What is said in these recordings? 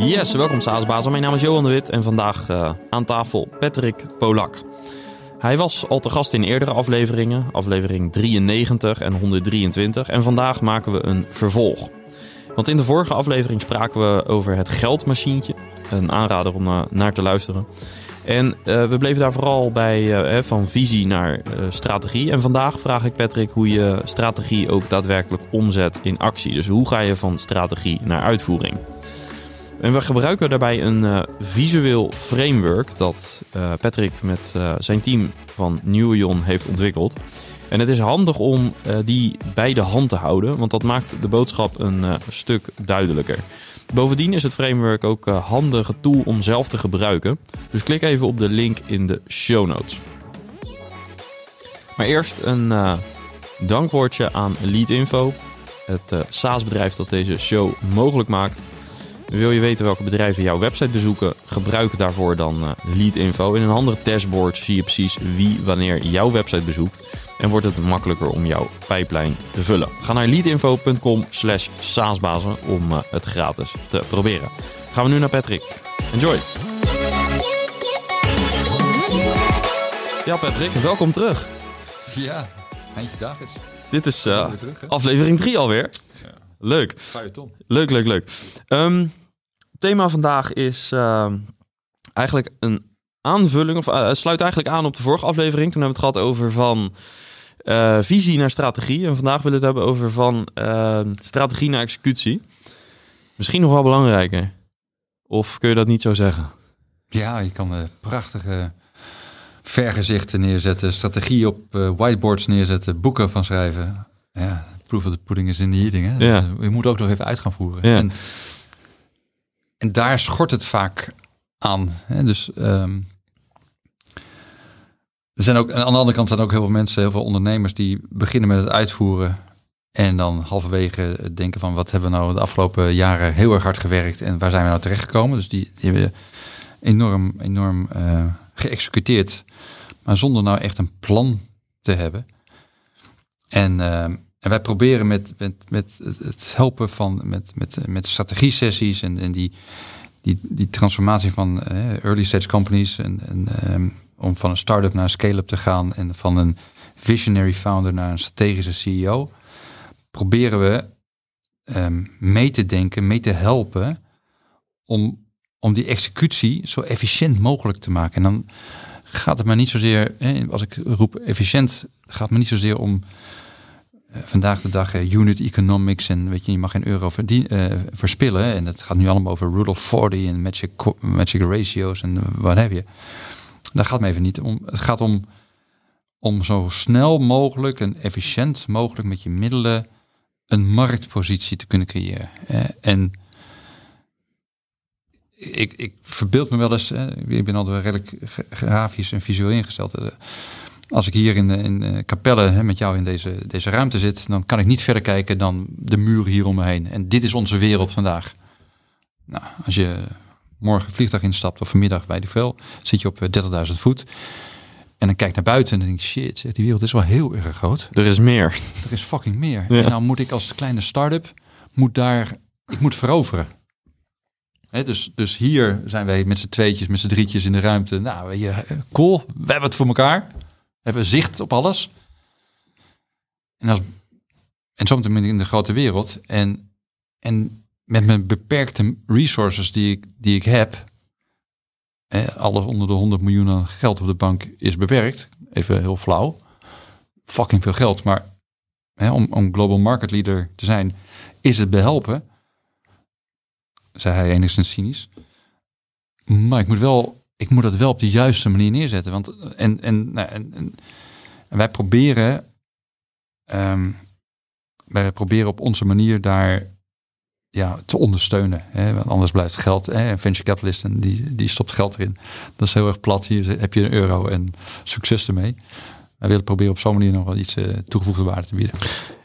Yes, welkom Saasbazen. Mijn naam is Johan de Wit en vandaag uh, aan tafel Patrick Polak. Hij was al te gast in eerdere afleveringen, aflevering 93 en 123. En vandaag maken we een vervolg. Want in de vorige aflevering spraken we over het geldmachientje. Een aanrader om uh, naar te luisteren. En uh, we bleven daar vooral bij van visie naar strategie. En vandaag vraag ik Patrick hoe je strategie ook daadwerkelijk omzet in actie. Dus hoe ga je van strategie naar uitvoering? En we gebruiken daarbij een visueel framework dat Patrick met zijn team van Newion heeft ontwikkeld. En het is handig om die bij de hand te houden, want dat maakt de boodschap een stuk duidelijker. Bovendien is het framework ook een handige tool om zelf te gebruiken. Dus klik even op de link in de show notes. Maar eerst een dankwoordje aan Leadinfo, het SaaS-bedrijf dat deze show mogelijk maakt. Wil je weten welke bedrijven jouw website bezoeken? Gebruik daarvoor dan uh, Leadinfo. In een andere dashboard zie je precies wie wanneer jouw website bezoekt en wordt het makkelijker om jouw pijplijn te vullen. Ga naar leadinfo.com slash saasbazen om uh, het gratis te proberen. Gaan we nu naar Patrick. Enjoy! Ja Patrick, welkom terug. Ja, eindje Davids. Dit is uh, terug, aflevering 3 alweer. Ja. Leuk. Feuilleton. Leuk, leuk, leuk. Um, thema vandaag is uh, eigenlijk een aanvulling, of uh, sluit eigenlijk aan op de vorige aflevering. Toen hebben we het gehad over van uh, visie naar strategie. En vandaag willen we het hebben over van uh, strategie naar executie. Misschien nog wel belangrijker. Of kun je dat niet zo zeggen? Ja, je kan uh, prachtige vergezichten neerzetten, strategie op whiteboards neerzetten, boeken van schrijven. Ja, proof of the pudding is in the eating. Hè? Ja. Dus, je moet ook nog even uit gaan voeren. Ja. En, en, daar schort het vaak aan. Hè? Dus um, er zijn ook, aan de andere kant zijn ook heel veel mensen, heel veel ondernemers die beginnen met het uitvoeren. En dan halverwege denken van wat hebben we nou de afgelopen jaren heel erg hard gewerkt en waar zijn we nou terechtgekomen. Dus die, die hebben enorm, enorm uh, geëxecuteerd. Maar zonder nou echt een plan te hebben. En, uh, en wij proberen met, met, met het helpen van met, met, met strategie sessies en, en die, die, die transformatie van uh, early stage companies en, en um, om van een start-up naar een scale-up te gaan en van een visionary founder naar een strategische CEO, proberen we um, mee te denken, mee te helpen om, om die executie zo efficiënt mogelijk te maken. En dan gaat het maar niet zozeer, als ik roep efficiënt, gaat het me niet zozeer om vandaag de dag uh, unit economics en weet je, je mag geen euro verdien, uh, verspillen. En het gaat nu allemaal over rule of 40 en magic, magic ratios en wat heb je. Daar gaat me even niet om. Het gaat om, om zo snel mogelijk en efficiënt mogelijk met je middelen een marktpositie te kunnen creëren. En ik, ik verbeeld me wel eens, ik ben altijd redelijk grafisch en visueel ingesteld. Eh, als ik hier in, in Capelle met jou in deze, deze ruimte zit, dan kan ik niet verder kijken dan de muren hier om me heen. En dit is onze wereld vandaag. Nou, als je morgen vliegtuig instapt of vanmiddag bij de veel, zit je op 30.000 eh, voet. En dan kijk naar buiten en dan denk je, shit, die wereld is wel heel erg groot. Er is meer. Er is fucking meer. En nou moet ik als kleine start-up, moet daar, ik moet veroveren. dus, dus hier zijn wij met z'n tweetjes, met z'n drietjes in de ruimte. Nou, je, eh, cool, we hebben het voor elkaar. Hebben zicht op alles. En, als, en zometeen in de grote wereld. En, en met mijn beperkte resources die ik, die ik heb, alles onder de 100 miljoen aan geld op de bank is beperkt. Even heel flauw. Fucking veel geld. Maar hè, om, om global market leader te zijn, is het behelpen. Zei hij enigszins cynisch. Maar ik moet, wel, ik moet dat wel op de juiste manier neerzetten. Want, en, en, nou, en, wij proberen. Um, wij proberen op onze manier daar ja, te ondersteunen. Hè? Want anders blijft geld. Hè? Venture capitalist en die, die stopt geld erin. Dat is heel erg plat. Hier heb je een euro en succes ermee. Wij willen proberen op zo'n manier nog wel iets uh, toegevoegde waarde te bieden.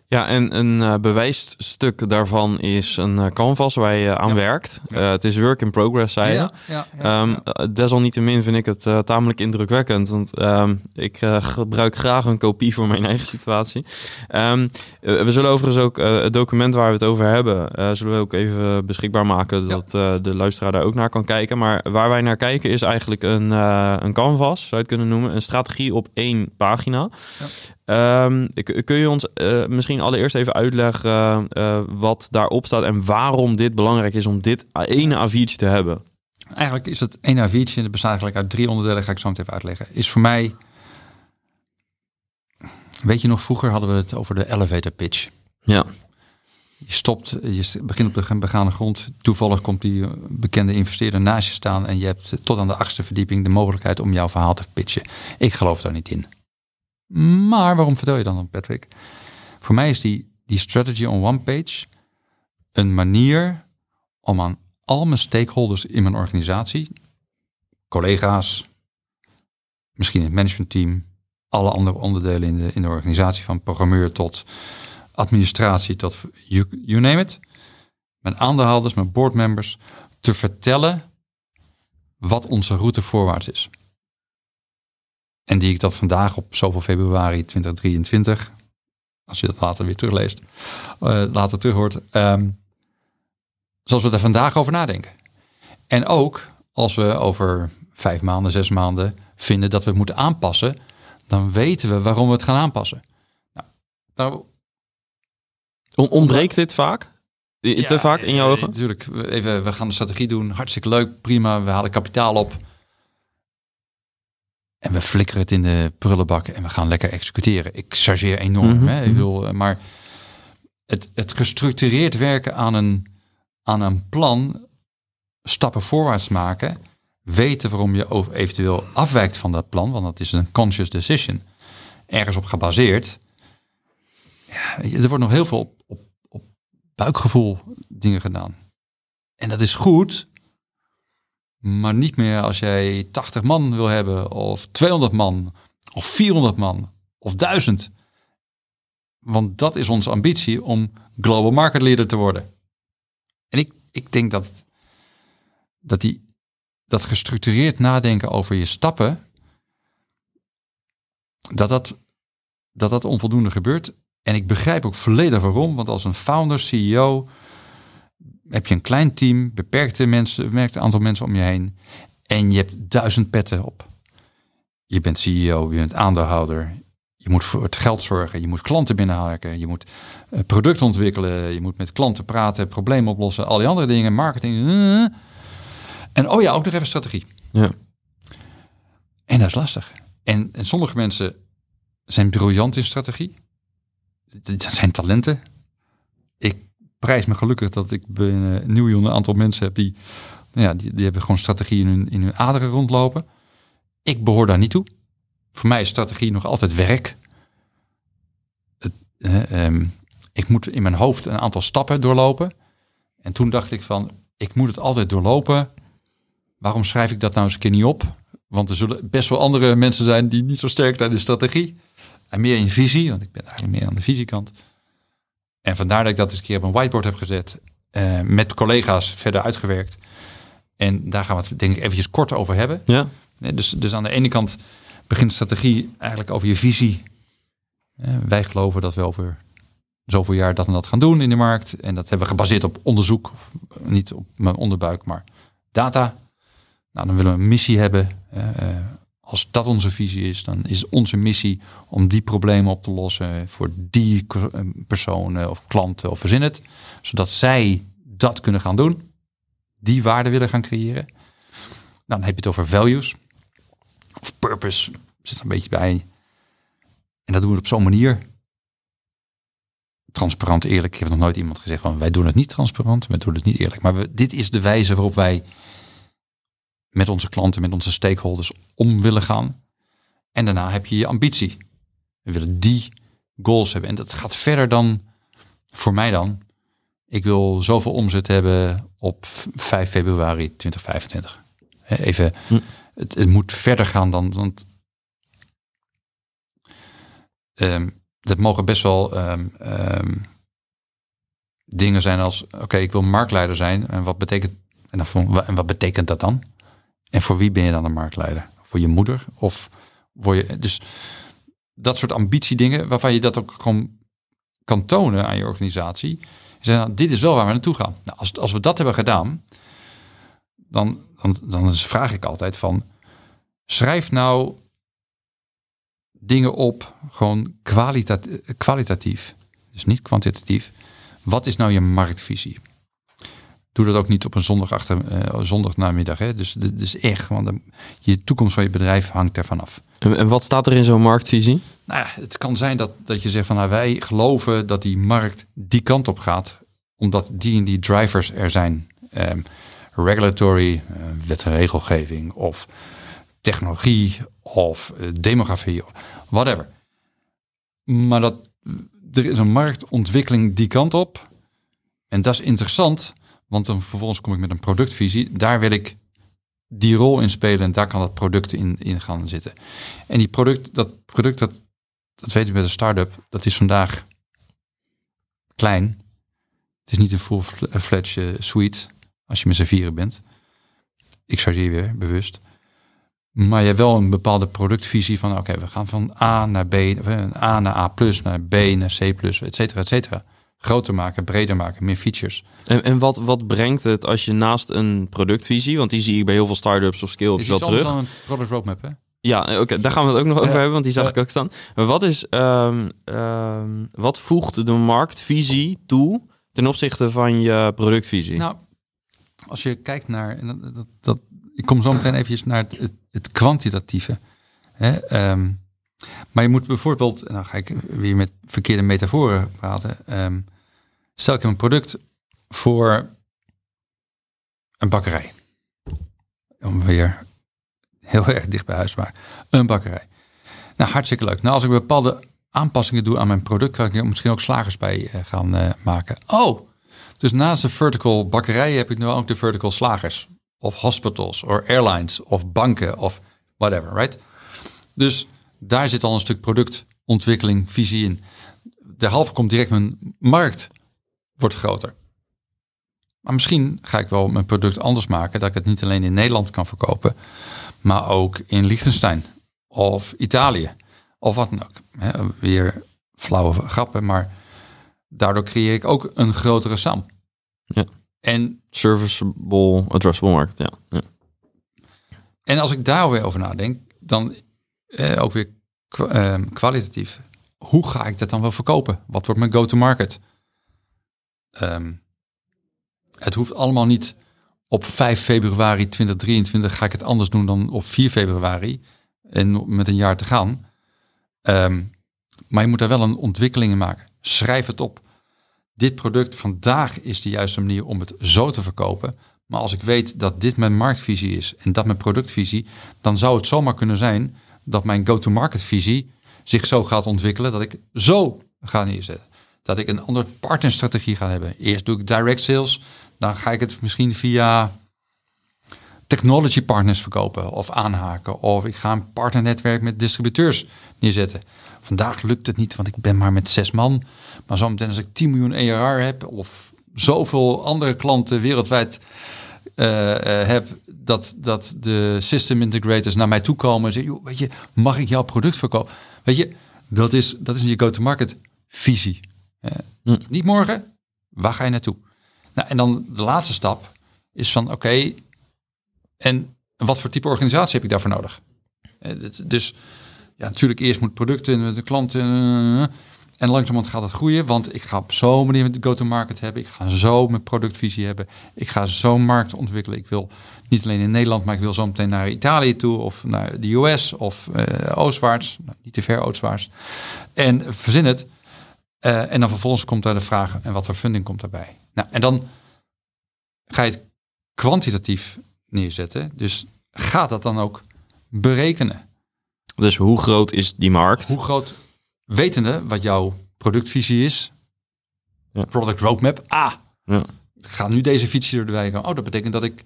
Ja, en een uh, bewijsstuk daarvan is een uh, canvas waar je aan werkt. Het is work in progress, zei je. Ja, ja, um, desalniettemin vind ik het tamelijk indrukwekkend. Want um, ik gebruik graag een kopie voor mijn eigen situatie. Um, we zullen overigens ook het document waar we het over hebben... zullen we ook even beschikbaar maken... dat de luisteraar daar ook naar kan kijken. Maar waar wij naar kijken is eigenlijk een, een canvas, zou je het kunnen noemen. Een strategie op één pagina. Um, kun je ons uh, misschien allereerst even uitleggen uh, wat daarop staat en waarom dit belangrijk is om dit ene A4'tje te hebben? Eigenlijk is het één A4'tje, dat bestaat eigenlijk uit drie onderdelen, ga ik zo meteen even uitleggen. Is voor mij, weet je nog, vroeger hadden we het over de elevator pitch. Ja. Je stopt, je begint op de begane grond. Toevallig komt die bekende investeerder naast je staan en je hebt tot aan de achtste verdieping de mogelijkheid om jouw verhaal te pitchen. Ik geloof daar niet in. Maar waarom vertel je dan dan, Patrick? Voor mij is die, die strategy on one page een manier om aan al mijn stakeholders in mijn organisatie, collega's, misschien het managementteam, alle andere onderdelen in de, in de organisatie, van programmeur tot administratie tot you, you name it, mijn aandeelhouders, mijn boardmembers, te vertellen wat onze route voorwaarts is. En die ik dat vandaag op zoveel februari 2023, als je dat later weer terugleest, uh, later terug hoort, um, zoals we daar vandaag over nadenken. En ook als we over vijf maanden, zes maanden vinden dat we het moeten aanpassen, dan weten we waarom we het gaan aanpassen. Nou, nou Ontbreekt dit vaak? Te vaak in jouw ogen? Natuurlijk. Even, we gaan de strategie doen. Hartstikke leuk, prima. We halen kapitaal op. En we flikkeren het in de prullenbak en we gaan lekker executeren. Ik chargeer enorm. Mhm, hè? Ik wil, mhm. maar het, het gestructureerd werken aan een, aan een plan, stappen voorwaarts maken, weten waarom je eventueel afwijkt van dat plan, want dat is een conscious decision, ergens op gebaseerd. Ja, er wordt nog heel veel op, op, op buikgevoel dingen gedaan. En dat is goed, maar niet meer als jij 80 man wil hebben, of 200 man, of 400 man, of 1000. Want dat is onze ambitie om global market leader te worden. En ik, ik denk dat, dat, die, dat gestructureerd nadenken over je stappen, dat dat, dat dat onvoldoende gebeurt. En ik begrijp ook volledig waarom, want als een founder, CEO, heb je een klein team, beperkte mensen, beperkte aantal mensen om je heen. En je hebt duizend petten op. Je bent CEO, je bent aandeelhouder. Je moet voor het geld zorgen. Je moet klanten binnenhaken. Je moet uh, product ontwikkelen. Je moet met klanten praten, problemen oplossen. Al die andere dingen, marketing. Uh. En oh ja, ook nog even strategie. Ja. En dat is lastig. En, en sommige mensen zijn briljant in strategie. Dat zijn talenten. Ik prijs me gelukkig dat ik binnen nieuw een aantal mensen heb die, nou ja, die, die hebben gewoon strategie in hun, in hun aderen rondlopen. Ik behoor daar niet toe. Voor mij is strategie nog altijd werk. Het, ehm, ik moet in mijn hoofd een aantal stappen doorlopen. En toen dacht ik van, ik moet het altijd doorlopen. Waarom schrijf ik dat nou eens een keer niet op? Want er zullen best wel andere mensen zijn die niet zo sterk zijn in strategie. En meer in visie, want ik ben eigenlijk meer aan de visiekant. En vandaar dat ik dat eens een keer op een whiteboard heb gezet. Uh, met collega's verder uitgewerkt. En daar gaan we het denk ik eventjes kort over hebben. Ja. Dus, dus aan de ene kant begint strategie eigenlijk over je visie. wij geloven dat we over zoveel jaar dat en dat gaan doen in de markt. En dat hebben we gebaseerd op onderzoek. Niet op mijn onderbuik, maar data. Nou, dan willen we een missie hebben. Uh, als dat onze visie is, dan is onze missie om die problemen op te lossen voor die eh, personen of klanten of verzin het. Zodat zij dat kunnen gaan doen. Die waarde willen gaan creëren. Nou, dan heb je het over values. Of purpose zit er een beetje bij. En dat doen we op zo'n manier. Transparant, eerlijk. Ik heb nog nooit iemand gezegd van wij doen het niet transparant. We doen het niet eerlijk. Maar dit is de wijze waarop wij met onze klanten, met onze stakeholders om willen gaan. En daarna heb je je ambitie. We willen die goals hebben. En dat gaat verder dan, voor mij dan, ik wil zoveel omzet hebben op 5 februari 2025. Even, hm. het, het, moet verder gaan dan, want um, dat mogen best wel ehm, ehm, dingen zijn als, oké, ik wil marktleider zijn. En wat betekent, en, dan, en wat betekent dat dan? En voor wie ben je dan een marktleider? Voor je moeder? Of word je, dus dat soort ambitiedingen, waarvan je dat ook gewoon kan tonen aan je organisatie. Zeggen, nou, dit is wel waar we naartoe gaan. Nou, als, als we dat hebben gedaan, dan, dan, dan vraag ik altijd van, schrijf nou dingen op, gewoon kwalitatief, dus niet kwantitatief. Wat is nou je marktvisie? Doe dat ook niet op een zondag achter, uh, zondagnamiddag. Hè? Dus, dus echt, want de, je toekomst van je bedrijf hangt ervan af. En, en wat staat er in zo'n marktvisie? Nou ja, het kan zijn dat, dat je zegt van nou, wij geloven dat die markt die kant op gaat, omdat die en die drivers er zijn. Um, regulatory, uh, wet en regelgeving of technologie of uh, demografie, whatever. Maar dat er is een marktontwikkeling die kant op. En dat is interessant, want dan vervolgens kom ik met een productvisie. Daar wil ik die rol in spelen en daar kan dat product in, gaan zitten. En die product, dat product, dat, dat weet u met een start-up, dat is vandaag klein. Het is niet een full-fledged suite als je met z'n vieren bent. Ik chargeer weer bewust. Maar je hebt wel een bepaalde productvisie van oké, we gaan van A naar B, van A naar A naar B naar C et cetera, et cetera. Groter maken, breder maken, meer features. En, en wat, wat brengt het als je naast een productvisie, want die zie ik bij heel veel startups of scale-ups wel terug. Dan een product roadmap, hè? Ja, oké, daar gaan we het ook nog over hebben, want die zag ik ook staan. Maar wat is, um, um, wat voegt de marktvisie toe ten opzichte van je productvisie? Nou, als je kijkt naar, dat, dat, dat ik kom zo meteen even naar het, het, kwantitatieve. Hè? Ehm, maar je moet bijvoorbeeld, dan ga ik weer met verkeerde metaforen praten. Um, stel ik een product voor een bakkerij. Om weer heel erg dicht bij huis maar Een bakkerij. Nou, hartstikke leuk. Nou, als ik bepaalde aanpassingen doe aan mijn product, kan ik er misschien ook slagers bij uh, gaan uh, maken. Oh, dus naast de vertical bakkerij heb ik nu ook de vertical slagers of hospitals of airlines of banken of whatever, right? Dus daar zit al een stuk productontwikkeling, visie in. De halve komt direct mijn markt wordt groter. Maar misschien ga ik wel mijn product anders maken, dat ik het niet alleen in Nederland kan verkopen, maar ook in Liechtenstein of Italië of wat dan ook. weer flauwe grappen, maar daardoor creëer ik ook een grotere SAM. Ja. En serviceable, addressable market, ja. ja. En als ik daar weer over nadenk, dan eh, ook weer ehm, kwalitatief. Hoe ga ik dat dan wel verkopen? Wat wordt mijn go-to-market? Ehm, het hoeft allemaal niet op 5 februari 2023 ga ik het anders doen dan op 4 februari en met een jaar te gaan. Ehm, maar je moet daar wel een ontwikkeling in maken. Schrijf het op dit product vandaag is de juiste manier om het zo te verkopen. Maar als ik weet dat dit mijn marktvisie is en dat mijn productvisie, dan zou het zomaar kunnen zijn dat mijn go-to-market visie zich zo gaat ontwikkelen dat ik zo ga neerzetten. Dat ik een andere partnerstrategie ga hebben. Eerst doe ik direct sales, dan ga ik het misschien via technology partners verkopen of aanhaken. Of ik ga een partnernetwerk met distributeurs neerzetten. Vandaag lukt het niet, want ik ben maar met zes man. Maar zometeen als ik 10 miljoen ERR heb of zoveel andere klanten wereldwijd uh, heb, dat, dat de system integrators naar mij toe komen en zeggen, weet je, mag ik jouw product verkopen? Weet je, dat is, dat is je go-to-market visie. Hm. Niet morgen, waar ga je naartoe? Nou, en dan de laatste stap is van, oké, en wat voor type organisatie heb ik daarvoor nodig? Dus ja, natuurlijk eerst moet producten met de klanten. Eh, en langzamerhand gaat het groeien, want ik ga op zo'n manier met go-to-market hebben. Ik ga zo mijn productvisie hebben. Ik ga zo'n markt ontwikkelen. Ik wil niet alleen in Nederland, maar ik wil zo meteen naar Italië toe of naar de US of uh, oostwaarts. Nou, niet te ver oostwaarts. En verzin het. Uh, en dan vervolgens komt daar de vraag, en wat voor funding komt daarbij? Nou, en dan ga je het kwantitatief neerzetten. Dus gaat dat dan ook berekenen? Dus hoe groot is die markt? Hoe groot, wetende wat jouw productvisie is, ja. product roadmap. Ah, ja. ga nu deze fietsje door de wijk. Oh, dat betekent dat ik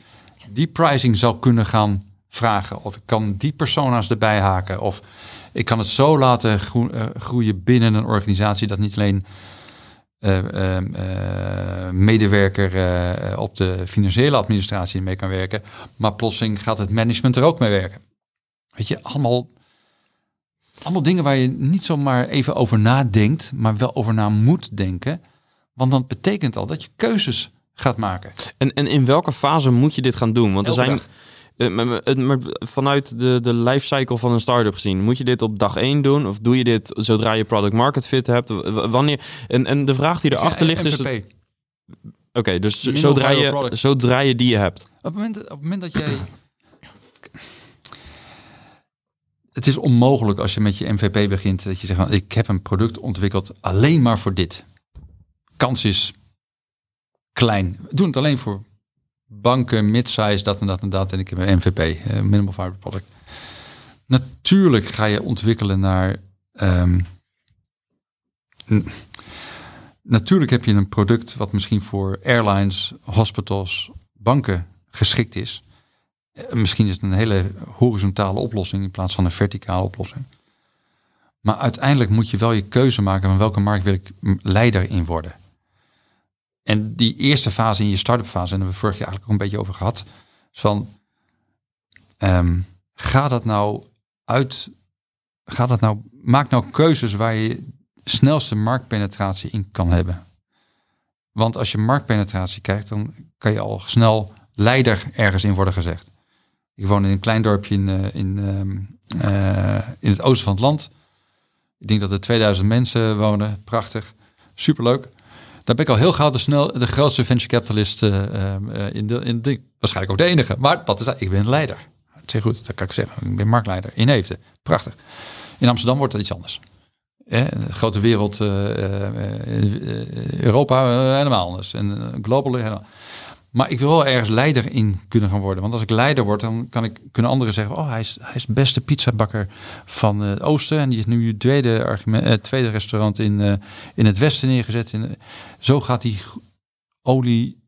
die pricing zou kunnen gaan vragen. Of ik kan die persona's erbij haken. Of Ik kan het zo laten eh, groeien binnen een organisatie dat niet alleen eh, eh, eh, medewerker op de financiële administratie mee kan werken, maar plotseling gaat het management er ook mee werken. Weet je, allemaal, allemaal dingen waar je niet zomaar even over nadenkt, maar wel over na moet denken. Want dat betekent al dat je keuzes gaat maken. En, en in welke fase moet je dit gaan doen? Want er zijn. dag. Eh, maar- vanuit de, de lifecycle van een start-up gezien, moet je dit op dag 1 doen? Of doe je dit zodra je product market fit hebt? Wanneer? En, en de vraag die erachter ligt is. Oké, dus zodra je, product. zodra je die hebt. Op het moment, op het moment dat jij. Het is onmogelijk als je met je MVP begint dat je zegt van ik heb een product ontwikkeld alleen maar voor dit. Kans is klein. We doen het alleen voor banken, midsize, dat en dat en dat. En ik heb een MVP, eh, minimal viable product. Natuurlijk ga je ontwikkelen naar. ehm, natuurlijk heb je een product wat misschien voor airlines, hospitals, banken geschikt is. Eh, Misschien is het een hele horizontale oplossing in plaats van een verticale oplossing. Maar uiteindelijk moet je wel je keuze maken van welke markt wil ik leider in worden. En die eerste fase in je start-up fase, en daar hebben we vorig jaar eigenlijk ook een beetje over gehad, van ehm, ga dat nou uit, ga dat nou, maak nou keuzes waar je snelste marktpenetratie in kan hebben. Want als je marktpenetratie krijgt, dan kan je al snel leider ergens in worden gezegd. Ik woon in een klein dorpje in, eh, in, ehm, eh, in het oosten van het land. Ik denk dat er 2000 mensen wonen. Prachtig. Superleuk. Daar ben ik al heel gauw de, snel, de grootste venture capitalist eh, eh, in, de, in ding. Waarschijnlijk ook de enige. Maar dat is, ik ben leider. Zeer goed, dat kan ik zeggen. Ik ben marktleider in Eefde. Prachtig. In Amsterdam wordt dat iets anders. Eh, de grote wereld, Europa helemaal anders. En global. Maar ik wil wel ergens leider in kunnen gaan worden. Want als ik leider word, dan kan ik, kunnen anderen zeggen... oh, hij is, hij is beste pizzabakker van het oosten. En die is nu het tweede, argument, eh, tweede restaurant in, eh, in het westen neergezet. Eh, zo gaat die olie,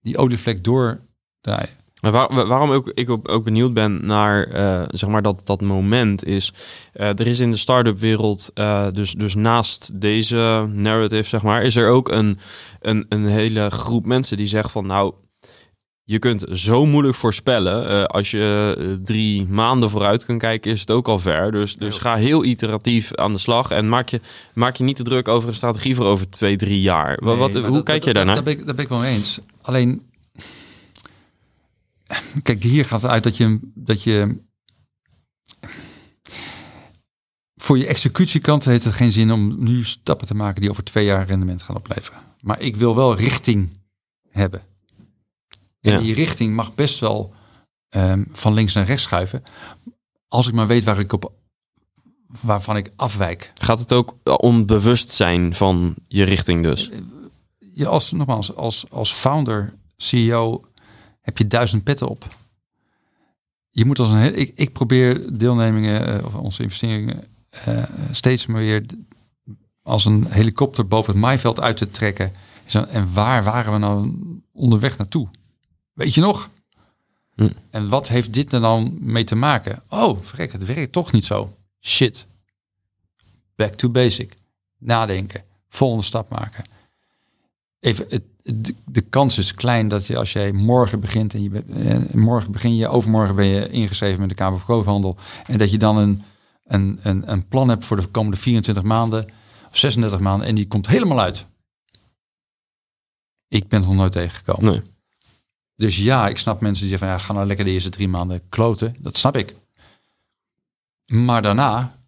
die olievlek doordraaien. Maar waar- wa- waarom ook, ik ook, ook benieuwd ben naar eh, zeg maar dat, dat moment is... eh, er is in de start-up wereld, eh, dus, dus naast deze narrative, zeg maar... is er ook een, een, een hele groep mensen die zeggen van... nou, je kunt zo moeilijk voorspellen. Als je drie maanden vooruit kunt kijken, is het ook al ver. Dus, dus ga heel iteratief aan de slag. En maak je, maak je niet te druk over een strategie voor over twee, drie jaar. Wa- wat, hoe dat- kijk dat- jij daarnaar? Daar ben, ik, daar ben ik wel eens. Alleen, kijk, hier gaat het uit dat je, dat je voor je executiekant heeft het geen zin om nu stappen te maken die over twee jaar rendement gaan opleveren. Maar ik wil wel richting hebben. En Ja. die richting mag best wel ehm, van links naar rechts schuiven. Als ik maar weet waar ik op, waarvan ik afwijk. Gaat het ook om bewustzijn van je richting dus? je als, nogmaals, als, als founder, CEO, heb je duizend petten op. Je moet als een heel, ik, ik probeer deelnemingen eh, of onze investeringen eh, steeds maar weer als een helikopter boven het maaiveld uit te trekken. En waar waren we nou onderweg naartoe? Weet je nog? Hm. En wat heeft dit er dan mee te maken? Oh, verrek, het werkt toch niet zo. Shit. Back to basic. Nadenken. Volgende stap maken even, het, de, de kans is klein dat je als jij morgen begint en je bent, eh, morgen begin je, overmorgen ben je ingeschreven met de Kamer van Koophandel en dat je dan een, een, een, een plan hebt voor de komende 24 maanden of 36 maanden en die komt helemaal uit. Ik ben het nog nooit tegengekomen. Nee. Dus ja, ik snap mensen die zeggen van ja, ga nou lekker de eerste drie maanden kloten. Dat snap ik. Maar daarna,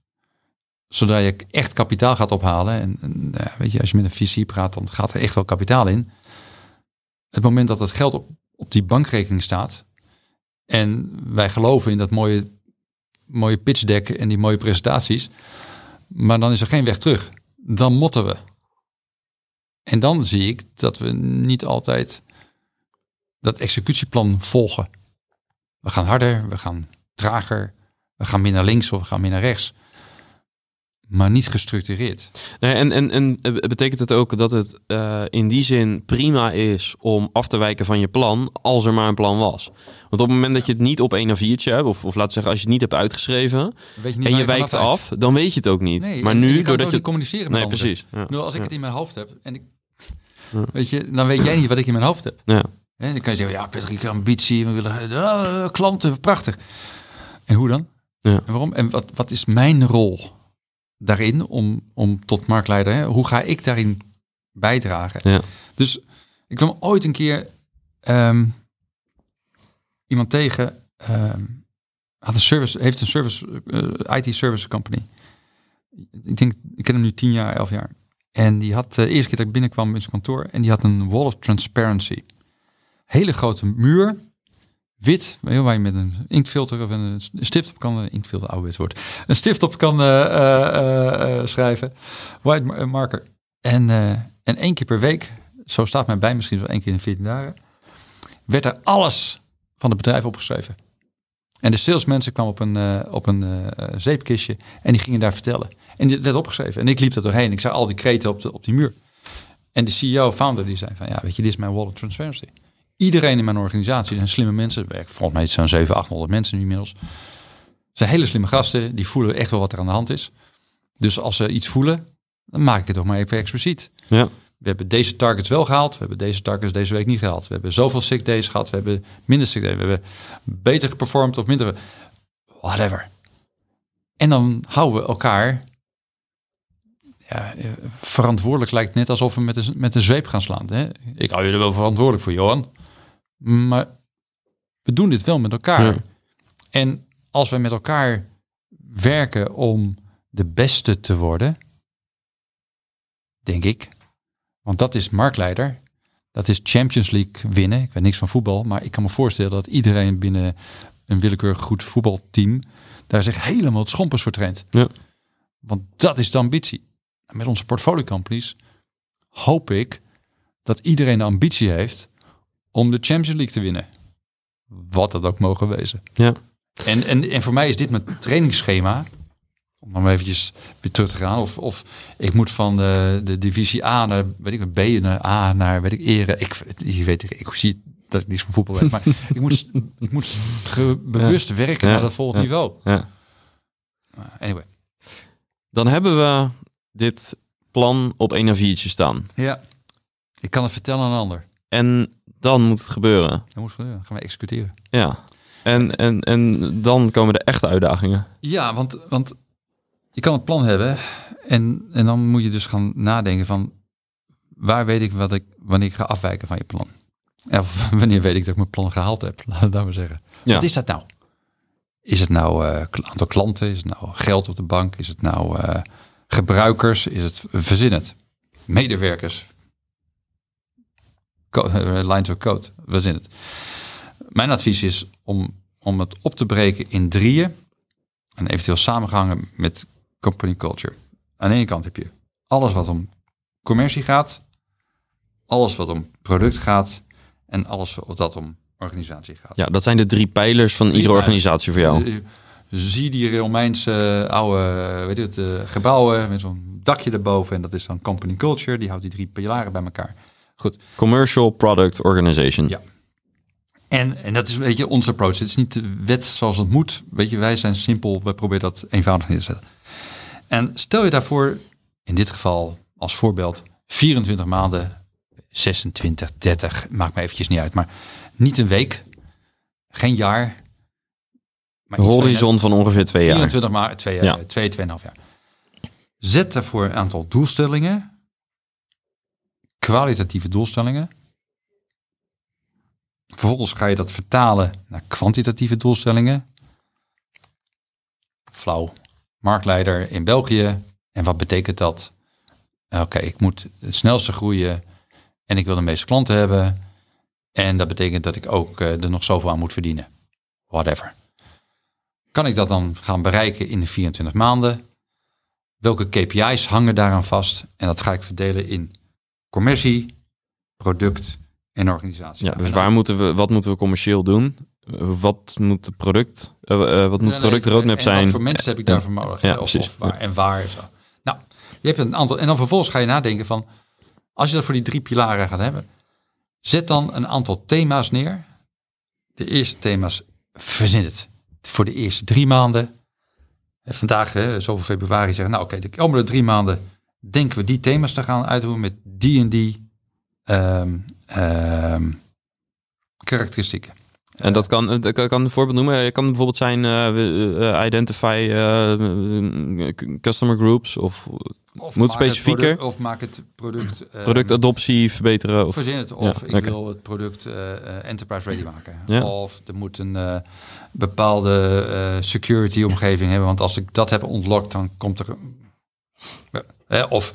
zodra je echt kapitaal gaat ophalen, en, en ja, weet je, als je met een VC praat, dan gaat er echt wel kapitaal in. Het moment dat het geld op, op die bankrekening staat, en wij geloven in dat mooie, mooie pitch en die mooie presentaties, maar dan is er geen weg terug. Dan motten we. En dan zie ik dat we niet altijd dat executieplan volgen. We gaan harder, we gaan trager, we gaan meer naar links of we gaan meer naar rechts. Maar niet gestructureerd. Nee, en, en, en eh, betekent het ook dat het uh, in die zin prima is om af te wijken van je plan, als er maar een plan was? Want op het moment dat je het niet op één of 4 hebt, of, of laten we zeggen, als je het niet hebt uitgeschreven Weet je niet en je wijkt af, dan weet je het ook niet. Nee, maar en nu, je doordat je. niet communiceren met Nee, precies. Ja. Bedoel, als ik Ja. het in mijn hoofd heb en ik, Ja. weet je, dan weet jij niet wat ik in mijn hoofd heb. Ja. Hè, dan kan je zeggen, ja, Patrick, ambitie, we willen eh, klanten, prachtig. En hoe dan? Ja. En waarom? En wat, wat is mijn rol daarin om, om tot marktleider? Hè? Hoe ga ik daarin bijdragen? Ja. Dus ik kwam ooit een keer ehm, iemand tegen, ehm, had een service, heeft een service, eh, IT service company. Ik denk, ik ken hem nu tien jaar, elf jaar. En die had eh, de eerste keer dat ik binnenkwam in zijn kantoor en die had een wall of transparency. Hele grote muur, wit, waar je met een inktfilter of een stift op kan, inktfilter, ouderwets woord, een stift op kan eh, eh, eh, schrijven, white ma- marker. En, en één keer per week, zo staat mij bij, misschien wel één keer in de 14 dagen, werd er alles van het bedrijf opgeschreven. En de salesmensen kwamen op een, op een zeepkistje en die gingen daar vertellen. En dit werd opgeschreven. En ik liep er doorheen. Ik zag al die kreten op, de, op die muur. En de CEO, founder, die zei van, ja, weet je, dit is mijn wall of transparency. Iedereen in mijn organisatie zijn slimme mensen. Er werken volgens mij zo'n 700, 800 mensen nu inmiddels. zijn hele slimme gasten. Die voelen echt wel wat er aan de hand is. Dus als ze iets voelen, dan maak ik het toch maar even expliciet. Ja. We hebben deze targets wel gehaald. We hebben deze targets deze week niet gehaald. We hebben zoveel sick days gehad. We hebben minder sick days. We hebben beter geperformed of minder. Whatever. En dan houden we elkaar ja, eh, verantwoordelijk lijkt net alsof we met een, met een zweep gaan slaan. Hè? Ik hou je er wel verantwoordelijk voor, Johan. Maar we doen dit wel met elkaar. Ja. En als we met elkaar werken om de beste te worden, denk ik, want dat is marktleider, dat is Champions League winnen. Ik weet niks van voetbal, maar ik kan me voorstellen dat iedereen binnen een willekeurig goed voetbalteam daar zich helemaal het schompers voor traint. Ja. Want dat is de ambitie. Met onze portfolio companies hoop ik dat iedereen de ambitie heeft om de Champions League te winnen. Wat dat ook mogen wezen. Ja. En, en, en voor mij is dit mijn trainingsschema. Om dan eventjes weer terug te gaan. Of, of ik moet van de, de divisie A naar, weet ik, B naar A naar, weet ik, ere. Ik, je weet, ik, ik zie dat ik niets van voetbal weet. Maar ik moet, ik moet bewust werken Ja. naar dat volgende Ja. niveau. Ja. Anyway. Dan hebben we dit plan op één A4'tje staan. Ja. Ik kan het vertellen aan een ander. En dan moet het gebeuren. Dat moet gebeuren. gaan we executeren. Ja. En, en, en dan komen de echte uitdagingen. Ja, want, want je kan het plan hebben en, en dan moet je dus gaan nadenken van waar weet ik wat ik wanneer ik ga afwijken van je plan. Of wanneer weet ik dat ik mijn plan gehaald heb, laten we maar zeggen. Ja. Wat is dat nou? Is het nou kl- aantal klanten? Is het nou geld op de bank? Is het nou eh, gebruikers? Is het verzin het? Medewerkers? Eh, lines of code? Verzin het. Mijn advies is om, om het op te breken in drieën en eventueel samengehangen met company culture. Aan de ene kant heb je alles wat om commercie gaat, alles wat om product gaat en alles wat dat om organisatie gaat. Ja, dat zijn de drie pijlers van iedere pijlers. organisatie voor jou. Eh, Zie die Romeinse eh, oude eh, weet je het, eh, gebouwen met zo'n dakje erboven en dat is dan company culture. Die houdt die drie pilaren bij elkaar. Goed. Commercial Product Organization. Ja. En, en dat is een beetje onze approach. Het is niet de wet zoals het moet. Weet je, wij zijn simpel. Wij proberen dat eenvoudig neer te zetten. En stel je daarvoor, in dit geval als voorbeeld, 24 maanden, 26, 30, maakt me eventjes niet uit. Maar niet een week, geen jaar. Maar horizon van ongeveer twee jaar. 24 maar twee jaar, Ja. twee, tweeënhalf jaar. Zet daarvoor een aantal doelstellingen. Kwalitatieve doelstellingen. Vervolgens ga je dat vertalen naar kwantitatieve doelstellingen. Flauw. Marktleider in België. En wat betekent dat? Oké, ik moet het snelste groeien. En ik wil de meeste klanten hebben. En dat betekent dat ik ook eh, er nog zoveel aan moet verdienen. Whatever. Kan ik dat dan gaan bereiken in de 24 maanden? Welke KPI's hangen daaraan vast? En dat ga ik verdelen in commercie, product en organisatie. Ja, Nou, dus waar moeten we, wat moeten we commercieel doen? Uh, Wat moet de product, uh, uh, wat moet Ja, product nee, roadmap zijn? Wat voor mensen heb ik daarvoor nodig? Ja, Of- waar, en waar? Zo. Je hebt een aantal, en dan vervolgens ga je nadenken van, als je dat voor die drie pilaren gaat hebben, zet dan een aantal thema's neer. De eerste thema's, verzin het. Voor de eerste drie maanden. En vandaag, hè, zoveel februari, zeggen, nou oké, de komende drie maanden denken we die thema's te gaan uitvoeren met die en die ehm, ehm, karakteristieken. En dat kan, dat kan een voorbeeld noemen. Het kan bijvoorbeeld zijn eh, eh, identify eh, customer groups of Of Moet specifieker. product- of maak het product... ehm, productadoptie verbeteren. Of, Verzin het. Of Ja, ik wil het product eh, eh, enterprise ready maken. Ja. Of er moet een eh, bepaalde eh, security omgeving hebben. Want als ik dat heb ontlokt, dan komt er... Of,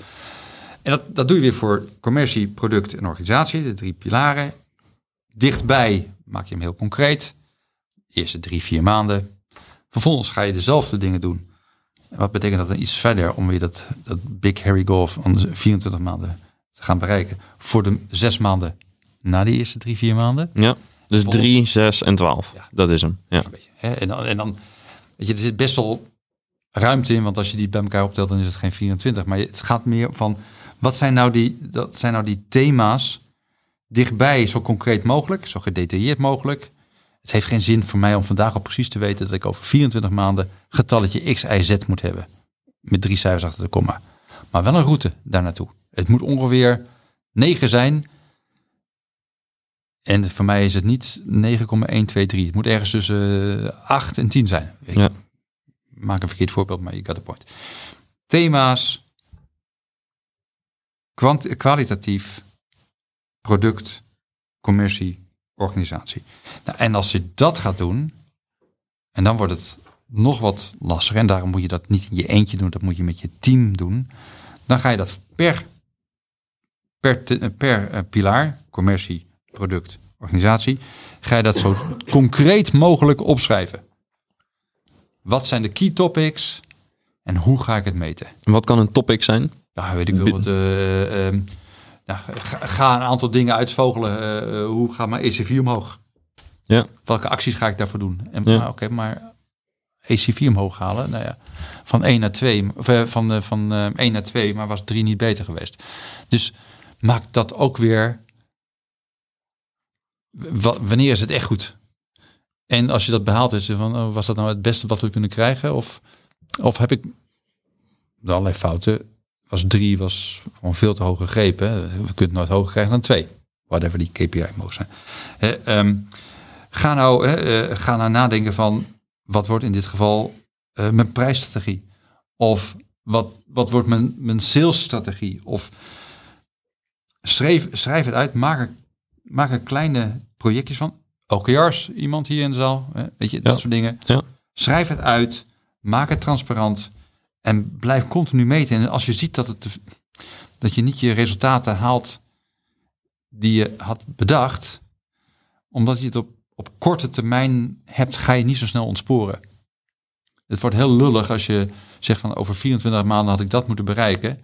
en dat, dat doe je weer voor commercie, product en organisatie. De drie pilaren. Dichtbij maak je hem heel concreet. Eerste drie, vier maanden. Vervolgens ga je dezelfde dingen doen. En wat betekent dat dan iets verder om weer dat, dat big hairy goal van 24 maanden te gaan bereiken? Voor de zes maanden na die eerste drie, vier maanden. ja. Dus Volgens- 3, 6 en 12. Ja. Dat is hem. Ja. Een beetje, hè? En, dan, en dan, weet je, er zit best wel ruimte in, want als je die bij elkaar optelt, dan is het geen 24. Maar het gaat meer van, wat zijn nou die, dat zijn nou die thema's dichtbij, zo concreet mogelijk, zo gedetailleerd mogelijk. Het heeft geen zin voor mij om vandaag al precies te weten dat ik over 24 maanden getalletje X, Z moet hebben. Met drie cijfers achter de komma. Maar wel een route daar naartoe. Het moet ongeveer 9 zijn. En voor mij is het niet 9,123. Het moet ergens tussen eh, 8 en 10 zijn. Ja. Maak een verkeerd voorbeeld, maar je got the point. Thema's. kwant- kwalitatief. Product. Commercie. Organisatie. Nou, en als je dat gaat doen. En dan wordt het nog wat lastiger. En daarom moet je dat niet in je eentje doen. Dat moet je met je team doen. Dan ga je dat per, per, per eh, pilaar. Commercie, product, organisatie. Ga je dat zo concreet mogelijk opschrijven. Wat zijn de key topics? En hoe ga ik het meten? En wat kan een topic zijn? Ja, weet ik. Wat, eh, ehm, nou, ga, ga een aantal dingen uitvogelen. Eh, hoe gaat mijn ECV omhoog? Ja. Welke acties ga ik daarvoor doen? En Ja. nou, oké, maar ECV omhoog halen. Nou ja, van 1 naar 2. Of, eh, van van eh, 1 naar 2, maar was 3 niet beter geweest. Dus maak dat ook weer. Wa- wanneer is het echt goed? En als je dat behaalt, is het van, oh, was dat nou het beste wat we kunnen krijgen? Of, of heb ik allerlei fouten was drie was gewoon veel te hoog gegrepen. We kunnen nooit hoger krijgen dan twee. Whatever die KPI mogen zijn. Ehm, ga, nou, eh, ga nou nadenken van wat wordt in dit geval eh, mijn prijsstrategie? Of wat, wat wordt mijn, mijn salesstrategie? Of schrijf, schrijf het uit. Maak er, maak er kleine projectjes van. OKR's, iemand hier in de zaal. Hè, weet je, dat Ja. soort dingen. Ja. Schrijf het uit. Maak het transparant. En blijf continu meten. En als je ziet dat, het, dat je niet je resultaten haalt die je had bedacht, omdat je het op, op korte termijn hebt, ga je niet zo snel ontsporen. Het wordt heel lullig als je zegt van over 24 maanden had ik dat moeten bereiken.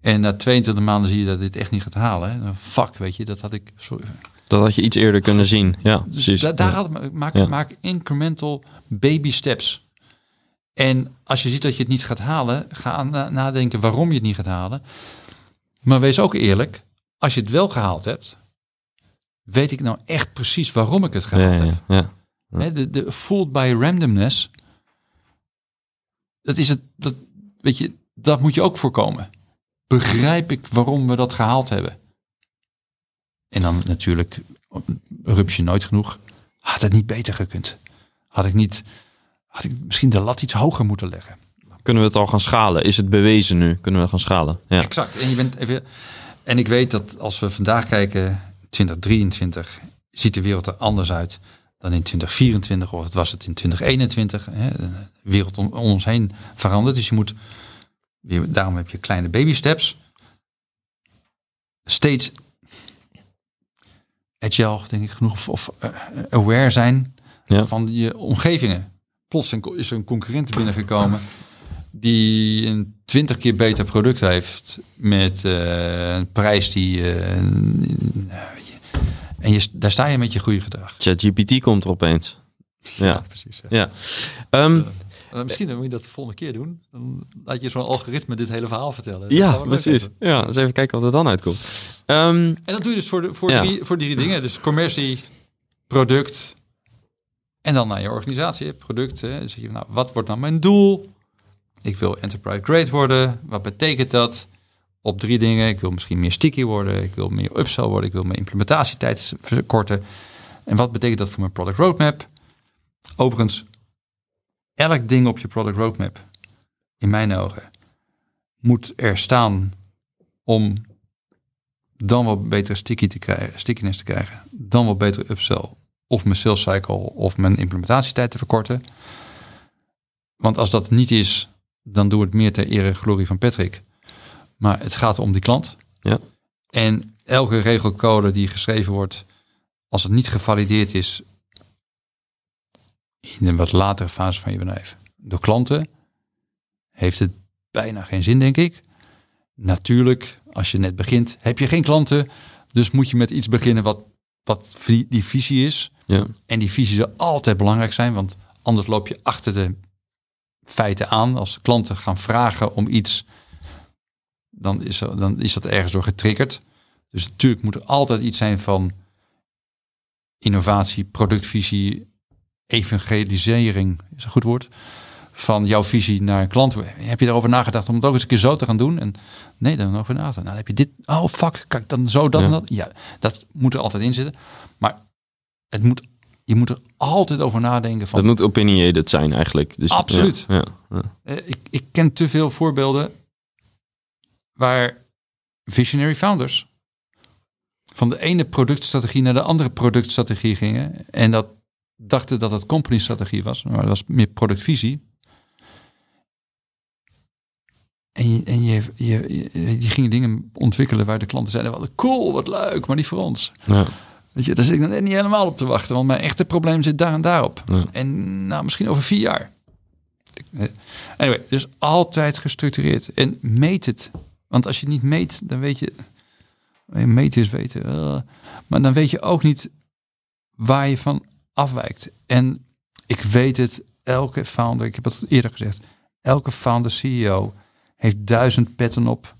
En na 22 maanden zie je dat dit echt niet gaat halen. Fuck, weet je, dat had ik. Sorry. Dat had je iets eerder kunnen zien. Ja, Dus precies. da- daar Ja. maak, Ja. maak incremental baby steps. En als je ziet dat je het niet gaat halen, ga na- nadenken waarom je het niet gaat halen. Maar wees ook eerlijk, als je het wel gehaald hebt, weet ik nou echt precies waarom ik het gehaald ja, heb. de, de fooled by randomness, dat is het, dat, weet je, dat moet je ook voorkomen. Begrijp ik waarom we dat gehaald hebben? En dan natuurlijk, rupsje nooit genoeg. Had het niet beter gekund? Had ik niet, had ik misschien de lat iets hoger moeten leggen? Kunnen we het al gaan schalen? Is het bewezen nu? Kunnen we gaan schalen? Ja. Exact. En, je bent even, en ik weet dat als we vandaag kijken, 2023, ziet de wereld er anders uit dan in 2024 of het was het in 2021. Hè. De wereld om, om ons heen verandert. Dus je moet, daarom heb je kleine baby steps. Steeds agile, denk ik genoeg, of, of eh, aware zijn Ja. van je omgevingen. Plots is er een concurrent binnengekomen die een twintig keer beter product heeft met eh, een prijs die eh, en je, daar sta je met je goede gedrag. ChatGPT komt er opeens. Ja. precies. ja. Ehm, Uh, misschien moet je dat de volgende keer doen. Dan laat je zo'n algoritme dit hele verhaal vertellen. ja, precies. Ja, eens even kijken wat er dan uitkomt. Um, en dat doe je dus voor, de, voor, drie, voor drie dingen. Dus commercie, product en dan naar je organisatie, product. Hè. Dan zeg je, nou, wat wordt nou mijn doel? Ik wil enterprise grade worden. Wat betekent dat? Op drie dingen. Ik wil misschien meer sticky worden. Ik wil meer upsell worden. Ik wil mijn implementatietijd verkorten. En wat betekent dat voor mijn product roadmap? Overigens, elk ding op je product roadmap, in mijn ogen, moet er staan om dan wat betere sticky te krijgen, stickiness te krijgen, dan wat betere upsell, of mijn sales cycle of mijn implementatietijd te verkorten. Want als dat niet is, dan doe het meer ter ere glorie van Patrick. Maar het gaat om die klant. Ja. En elke regelcode die geschreven wordt, als het niet gevalideerd is in een wat latere fase van je bedrijf door klanten, heeft het bijna geen zin, denk ik. Natuurlijk, als je net begint, heb je geen klanten. Dus moet je met iets beginnen wat, wat die visie is. Ja. En die visie zal altijd belangrijk zijn, want anders loop je achter de feiten aan. Als klanten gaan vragen om iets, dan is, dan is dat ergens door getriggerd. Dus natuurlijk moet er altijd iets zijn van innovatie, productvisie, evangelisering, is een goed woord, van jouw visie naar klant. Heb je erover nagedacht om het ook eens een keer zo te gaan doen? En nee, dan over nagedacht. Nou, dan heb je dit. Oh fuck, kan ik dan zo dat en dat? Ja, dat moet er altijd in zitten. Maar het moet, je moet er altijd over nadenken. Van, dat moet opinionated zijn eigenlijk. Dus, Absoluut. Ja, ja, eh, ik, ik ken te veel voorbeelden waar visionary founders van de ene productstrategie naar de andere productstrategie gingen. En dat dachten dat het company strategie was, maar dat was meer productvisie. En, je, en je, je, die gingen dingen ontwikkelen waar de klanten zeiden, wat cool, wat leuk, maar niet voor ons. Ja. Weet je, daar zit ik dan niet helemaal op te wachten, want mijn echte probleem zit daar en daarop. Ja. En nou, misschien over vier jaar. Anyway, dus altijd gestructureerd. En meet het. Want als je niet meet, dan weet je... Meten is weten. Uh, maar dan weet je ook niet waar je van afwijkt. En ik weet het, elke founder, ik heb het eerder gezegd, elke founder CEO heeft duizend petten op.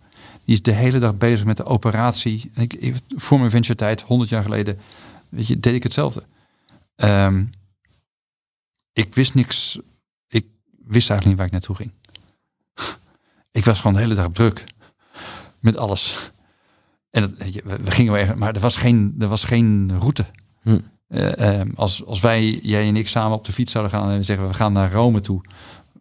Die is de hele dag bezig met de operatie. Ik, voor mijn venture tijd, 100 jaar geleden, weet je, deed ik hetzelfde. Um, ik wist niks. Ik wist eigenlijk niet waar ik naartoe ging. ik was gewoon de hele dag druk met alles. En dat, we gingen weer, maar er was geen, er was geen route. Hm. Uh, als, als wij, jij en ik samen op de fiets zouden gaan en zeggen we gaan naar Rome toe,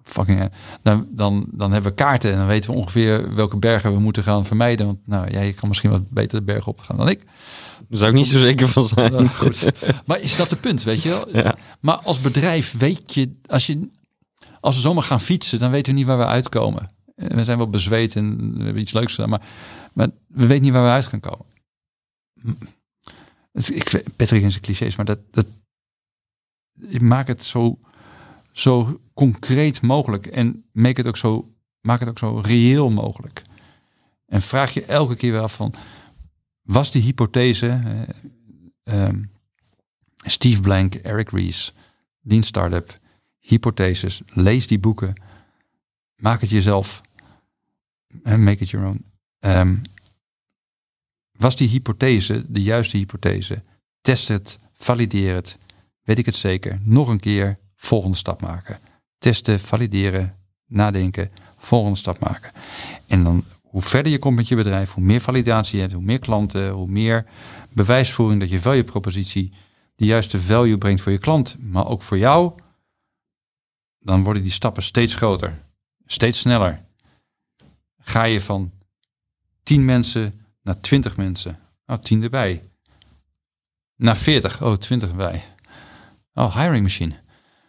fucking, dan, dan, dan hebben we kaarten en dan weten we ongeveer welke bergen we moeten gaan vermijden. Want nou, jij kan misschien wat beter de berg op gaan dan ik. Daar zou ik niet zo zeker van zijn. Nou, goed. Maar is dat de punt, weet je wel? Ja. Maar als bedrijf weet je, als, je, als we zomaar gaan fietsen, dan weten we niet waar we uitkomen. We zijn wel bezweet en we hebben iets leuks gedaan, maar, maar we weten niet waar we uit gaan komen. Ik, Patrick in zijn clichés, maar dat, dat ik maak het zo, zo concreet mogelijk en make het ook zo, maak het ook zo reëel mogelijk. En vraag je elke keer wel van, was die hypothese, uh, um, Steve Blank, Eric Ries, Lean Startup, hypotheses, lees die boeken, maak het jezelf, en make it your own. Um, was die hypothese de juiste hypothese? Test het, valideer het. Weet ik het zeker? Nog een keer, volgende stap maken. Testen, valideren, nadenken, volgende stap maken. En dan, hoe verder je komt met je bedrijf, hoe meer validatie je hebt, hoe meer klanten, hoe meer bewijsvoering dat je value propositie de juiste value brengt voor je klant, maar ook voor jou, dan worden die stappen steeds groter, steeds sneller. Ga je van 10 mensen naar 20 mensen. Oh, 10 erbij. Naar 40. Oh, 20 erbij. Oh, hiring machine.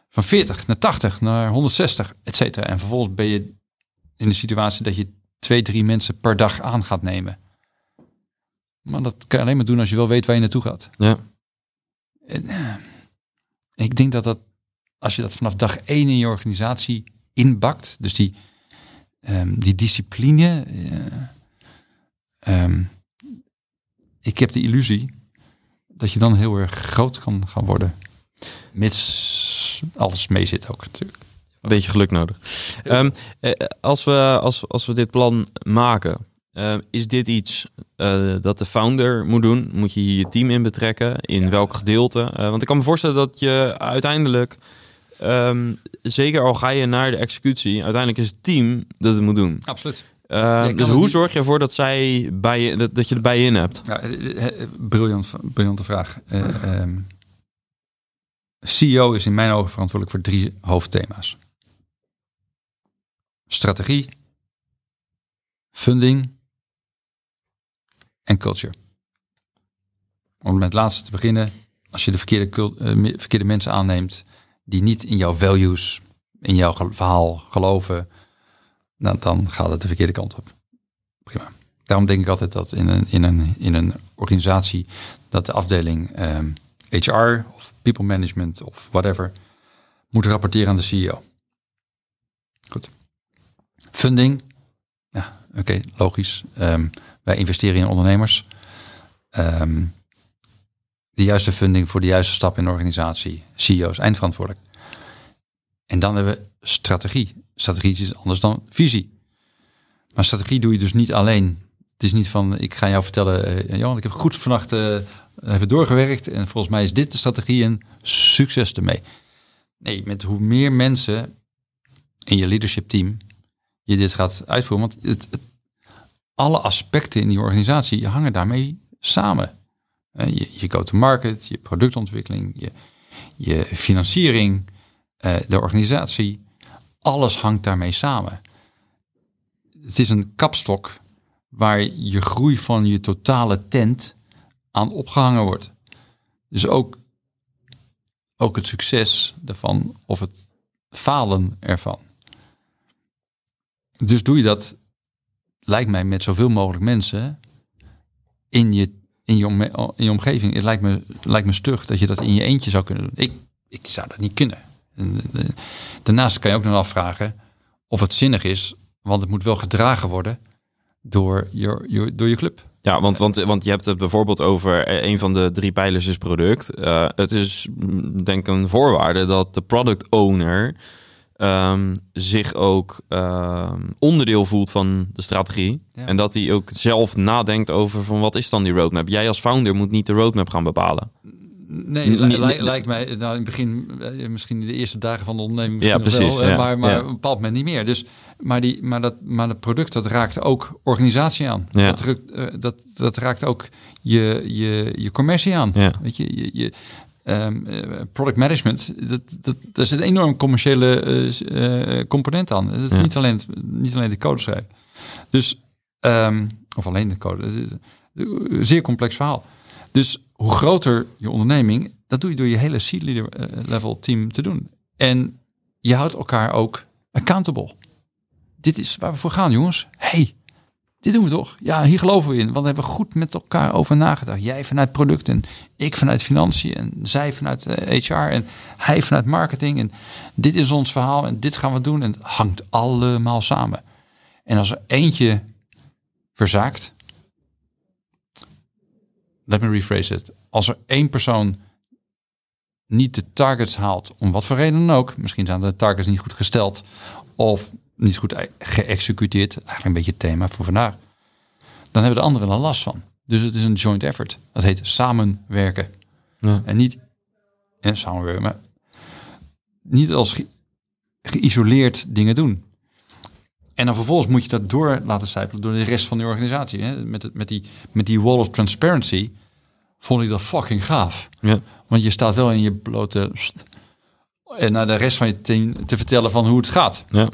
Van 40 naar 80 naar 160, et cetera. En vervolgens ben je in de situatie dat je twee, drie mensen per dag aan gaat nemen. Maar dat kan je alleen maar doen als je wel weet waar je naartoe gaat. Ja. En, uh, ik denk dat dat, als je dat vanaf dag één in je organisatie inbakt, dus die, um, die discipline, uh, um, ik heb de illusie dat je dan heel erg groot kan gaan worden. Mits alles mee zit ook natuurlijk. Een beetje geluk nodig. Um, als, we, als, als we dit plan maken, uh, is dit iets uh, dat de founder moet doen? Moet je je team in betrekken? In welk gedeelte? Uh, want ik kan me voorstellen dat je uiteindelijk, um, zeker al ga je naar de executie, uiteindelijk is het team dat het moet doen. Absoluut. Dus hoe niet... zorg je ervoor dat, zij bij je, dat, dat je erbij in hebt? Ja, briljant, briljante vraag. Um, CEO is in mijn ogen verantwoordelijk voor drie hoofdthema's. Strategie, funding en culture. Om met het laatste te beginnen, als je de verkeerde, uh, verkeerde mensen aanneemt die niet in jouw values, in jouw verhaal geloven, dan, dan gaat het de verkeerde kant op. Prima. Daarom denk ik altijd dat in een, in een, in een organisatie dat de afdeling um, ehm, HR of people management of whatever moet rapporteren aan de CEO. Goed. Funding. Ja, oké, logisch. Um, wij investeren in ondernemers. Um, de juiste funding voor de juiste stap in de organisatie. CEO's, eindverantwoordelijk. En dan hebben we strategie. Strategie is anders dan visie. Maar strategie doe je dus niet alleen. Het is niet van, ik ga jou vertellen, uh, Johan, ik heb goed vannacht uh, even doorgewerkt en volgens mij is dit de strategie en succes ermee. Nee, met hoe meer mensen in je leadership team je dit gaat uitvoeren, want het, alle aspecten in die organisatie hangen daarmee samen. Eh, je, je go-to-market, je productontwikkeling, je, je financiering, eh, de organisatie. Alles hangt daarmee samen. Het is een kapstok waar je groei van je totale tent aan opgehangen wordt. Dus ook, ook het succes ervan of het falen ervan. Dus doe je dat lijkt mij met zoveel mogelijk mensen in je, in je, in je omgeving. Het lijkt me, lijkt me stug dat je dat in je eentje zou kunnen doen. Ik, ik zou dat niet kunnen. Daarnaast kan je ook nog afvragen of het zinnig is, want het moet wel gedragen worden door je, door je club. Ja, want, want, want je hebt het bijvoorbeeld over eh, een van de drie pijlers is product. Uh, het is mm, denk ik een voorwaarde dat de product owner um, zich ook um, onderdeel voelt van de strategie. En dat hij ook zelf nadenkt over van wat is dan die roadmap. Jij als founder moet niet de roadmap gaan bepalen. Nee, lijkt mij, nou in het begin, eh, misschien de eerste dagen van de onderneming ja, precies, wel, maar, maar op een bepaald moment niet meer. Dus, maar, die, maar, dat, maar het product, dat raakt ook organisatie aan. Ja. Dat, uh, dat, dat raakt ook je, je, je commercie aan. Ja. Weet je, je, je, Um, product management, dat, dat, daar zit een enorm commerciële uh, component aan. Het is niet, alleen, niet alleen de code schrijven. Dus, um, of alleen de code. Is een zeer complex verhaal. Dus hoe groter je onderneming, dat doe je door je hele C-level team te doen. En je houdt elkaar ook accountable. Dit is waar we voor gaan, jongens. Hey, dit doen we toch? Ja, hier geloven we in. Want we hebben goed met elkaar over nagedacht. Jij vanuit producten, ik vanuit financiën en zij vanuit HR eh, en hij vanuit marketing. En dit is ons verhaal en dit gaan we doen. En het hangt allemaal samen. En als er eentje verzaakt, let me rephrase it. Als er één persoon niet de targets haalt, om wat voor reden dan ook, misschien zijn de targets niet goed gesteld of niet goed geëxecuteerd. Eigenlijk een beetje het thema voor vandaag. Dan hebben de anderen er last van. Dus het is een joint effort. Dat heet samenwerken. Ja. En niet en samenwerken, maar niet als geïsoleerd dingen doen. En dan vervolgens moet je dat door laten sijpelen door de rest van de organisatie. Hè? Met, het, met, die, met die wall of transparency vond ik dat fucking gaaf. Ja. Want je staat wel in je blote... En naar de rest van je team te vertellen van hoe het gaat. Ja.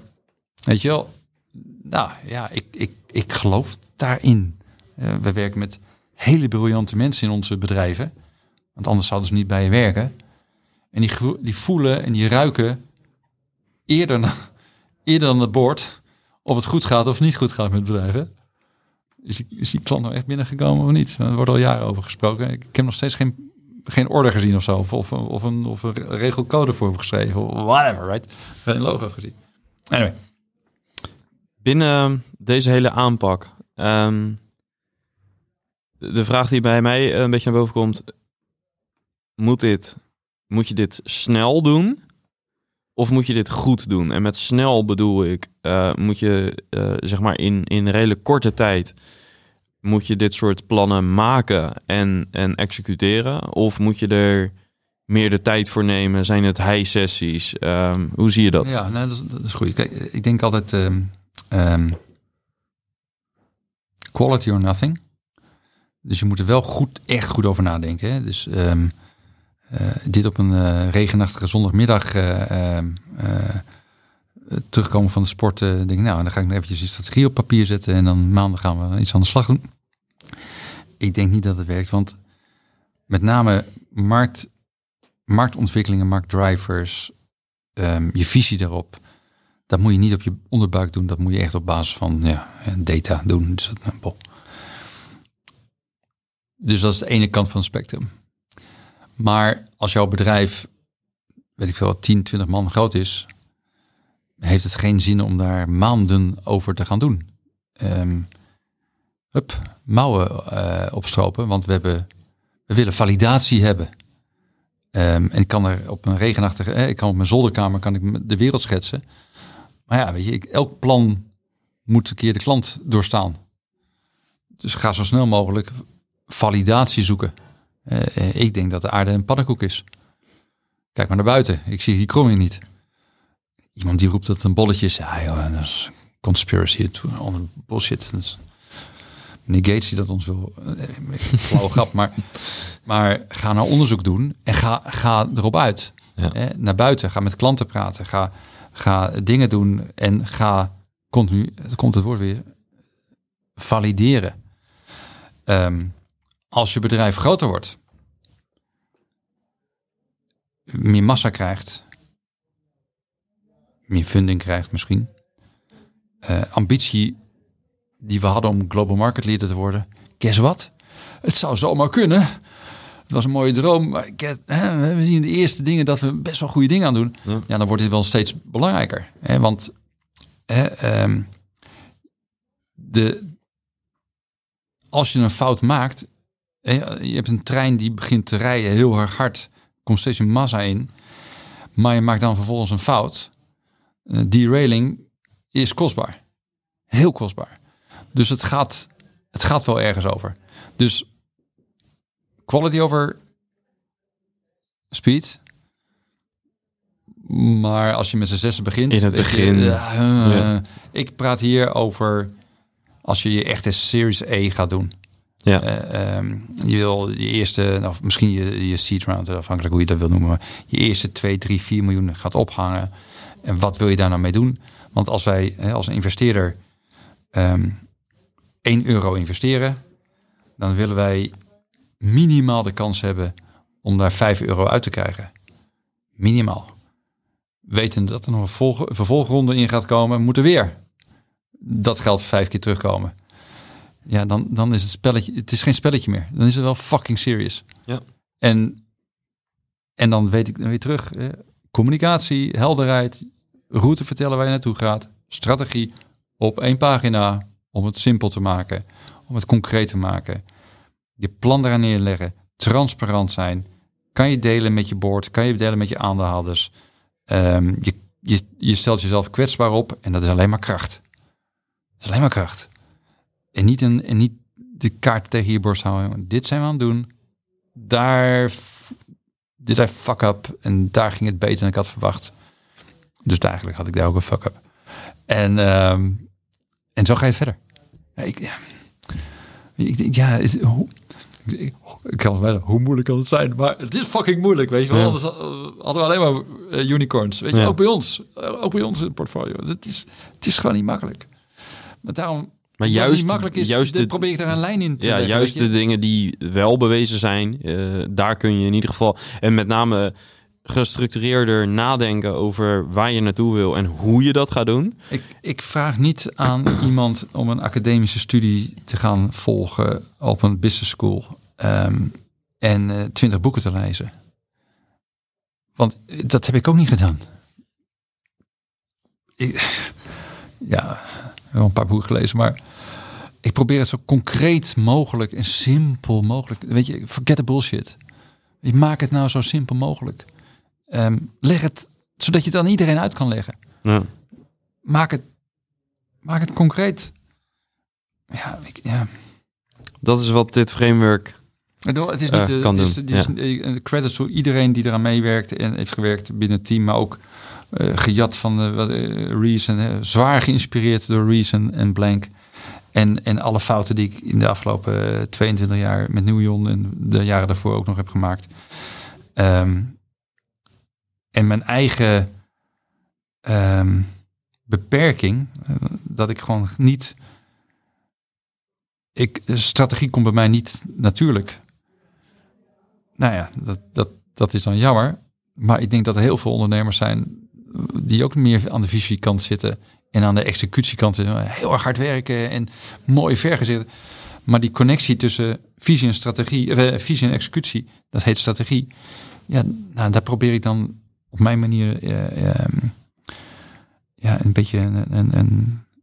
Weet je wel? Nou ja, ik, ik, ik geloof daarin. Uh, we werken met hele briljante mensen in onze bedrijven. Want anders zouden ze niet bij je werken. En die, die voelen en die ruiken eerder, eerder dan het bord of het goed gaat of niet goed gaat met bedrijven. Is die, is die klant nou echt binnengekomen of niet? Er wordt al jaren over gesproken. Ik heb nog steeds geen, geen orde gezien of zo. Of, of, of, een, of een regelcode voor hem geschreven. Whatever, right? Geen logo gezien. Anyway. Binnen deze hele aanpak, um, de vraag die bij mij een beetje naar boven komt, moet, dit, moet je dit snel doen? Of moet je dit goed doen? En met snel bedoel ik, uh, moet je uh, zeg maar in, in redelijk korte tijd moet je dit soort plannen maken en, en executeren? Of moet je er meer de tijd voor nemen? Zijn het high-sessies? Um, hoe zie je dat? Ja, nou, dat, is, goed. Kijk, ik denk altijd um, um, quality or nothing. Dus je moet er wel goed, echt goed over nadenken. Hè? Dus dit op een uh, regenachtige zondagmiddag uh, terugkomen van de sport. denk nou, dan ga ik nog eventjes een strategie op papier zetten en dan maandag gaan we iets aan de slag doen. Ik denk niet dat het werkt, want met name markt, marktontwikkelingen, marktdrivers, um, je visie daarop, dat moet je niet op je onderbuik doen. Dat moet je echt op basis van ja, data doen. Dus dat, dus dat is de ene kant van het spectrum. Maar als jouw bedrijf, weet ik veel, 10, 20 man groot is, heeft het geen zin om daar maanden over te gaan doen. Um, hup, mouwen uh, opstropen, want we, hebben, we willen validatie hebben. Um, en ik kan er op een regenachtige, eh, ik kan op mijn zolderkamer kan ik de wereld schetsen. Maar ja, weet je, elk plan moet een keer de klant doorstaan. Dus ga zo snel mogelijk validatie zoeken. Uh, ik denk dat de aarde een pannenkoek is. Kijk maar naar buiten. Ik zie die kromming niet. Iemand die roept dat het een bolletje is. Ja, joh, dat is conspiracy. Bullshit. Dat is Gates die dat ons wil. Eh, flauwe grap, maar, maar ga naar onderzoek doen en ga, ga erop uit. Ja. Eh, naar buiten. Ga met klanten praten. Ga, ga dingen doen en ga continu, het komt het woord weer, valideren. Um, als je bedrijf groter wordt, meer massa krijgt, meer funding krijgt misschien, uh, ambitie die we hadden om global market leader te worden, guess wat? Het zou zomaar kunnen. Het was een mooie droom. Maar get, hè, we zien de eerste dingen dat we best wel goede dingen aan doen. Ja, ja dan wordt dit wel steeds belangrijker. Hè, want hè, um, de, als je een fout maakt, je hebt een trein die begint te rijden heel erg hard, komt steeds een massa in, maar je maakt dan vervolgens een fout. Uh, derailing is kostbaar, heel kostbaar. Dus het gaat, het gaat wel ergens over. Dus quality over speed. Maar als je met z'n zessen begint. In het begin. Je, uh, ja. Ik praat hier over als je je echte Series E gaat doen. Ja. Uh, um, je wil je eerste, of misschien je, je seed round, afhankelijk hoe je dat wil noemen, maar je eerste 2, 3, 4 miljoen gaat ophangen. En wat wil je daar nou mee doen? Want als wij als investeerder um, 1 euro investeren, dan willen wij minimaal de kans hebben om daar 5 euro uit te krijgen. Minimaal. Weten dat er nog een, volg, vervolgronde in gaat komen, moeten weer dat geld vijf keer terugkomen. Ja, dan, dan is het spelletje, het is geen spelletje meer. Dan is het wel fucking serious. Ja. En, en dan weet ik dan weer terug. Eh, communicatie, helderheid, route vertellen waar je naartoe gaat, strategie op één pagina om het simpel te maken, om het concreet te maken. Je plan eraan neerleggen, transparant zijn. Kan je delen met je board, kan je delen met je aandeelhouders. Um, je, je, je stelt jezelf kwetsbaar op en dat is alleen maar kracht. Dat is alleen maar kracht. En niet, een, en niet de kaart tegen je borst houden. Dit zijn we aan het doen. Daar, dit I fuck up. En daar ging het beter dan ik had verwacht. Dus eigenlijk had ik daar ook een fuck up. En, um, en zo ga je verder. Ja, ik, ja, ik, ja is, hoe, ik, ik kan wel, hoe moeilijk kan het zijn? Maar het is fucking moeilijk, weet je wel. Ja. Anders hadden we alleen maar uh, unicorns. Weet je, ja. ook bij ons. Ook bij ons in het portfolio. Het is, het is gewoon niet makkelijk. Maar daarom maar juist, makkelijk is, juist de, probeer ik daar een lijn in te Ja, leggen, juist de dingen die wel bewezen zijn, uh, daar kun je in ieder geval... En met name gestructureerder nadenken over waar je naartoe wil en hoe je dat gaat doen. Ik, ik vraag niet aan iemand om een academische studie te gaan volgen op een business school um, en uh, twintig boeken te lezen. Want dat heb ik ook niet gedaan. Ik, ja, wel een paar boeken gelezen, maar ik probeer het zo concreet mogelijk en simpel mogelijk. Weet je, forget the bullshit. Je maak het nou zo simpel mogelijk. Um, leg, het, zodat je het aan iedereen uit kan leggen. Ja. Maak het, maak het concreet. Ja, ik, ja. Dat is wat dit framework... Het is Eh, niet de, kan het is, doen, het is eh, credits voor iedereen die eraan meewerkt en heeft gewerkt binnen het team, maar ook eh, gejat van de, wat, eh, Reason, eh, zwaar geïnspireerd door Reason en Blank. En, en alle fouten die ik in de afgelopen eh, 22 jaar met Nieuwjon en de jaren daarvoor ook nog heb gemaakt. Ehm, en mijn eigen ehm, beperking, eh, dat ik gewoon niet. Ik, strategie komt bij mij niet natuurlijk. Nou ja, dat, dat, dat is dan jammer. Maar ik denk dat er heel veel ondernemers zijn die ook meer aan de visiekant zitten en aan de executiekant zitten. Heel erg hard werken en mooi vergezitten. Maar die connectie tussen visie en strategie, eh, visie en executie, dat heet strategie. Ja, nou, daar probeer ik dan op mijn manier eh, ehm, ja, een beetje een, een,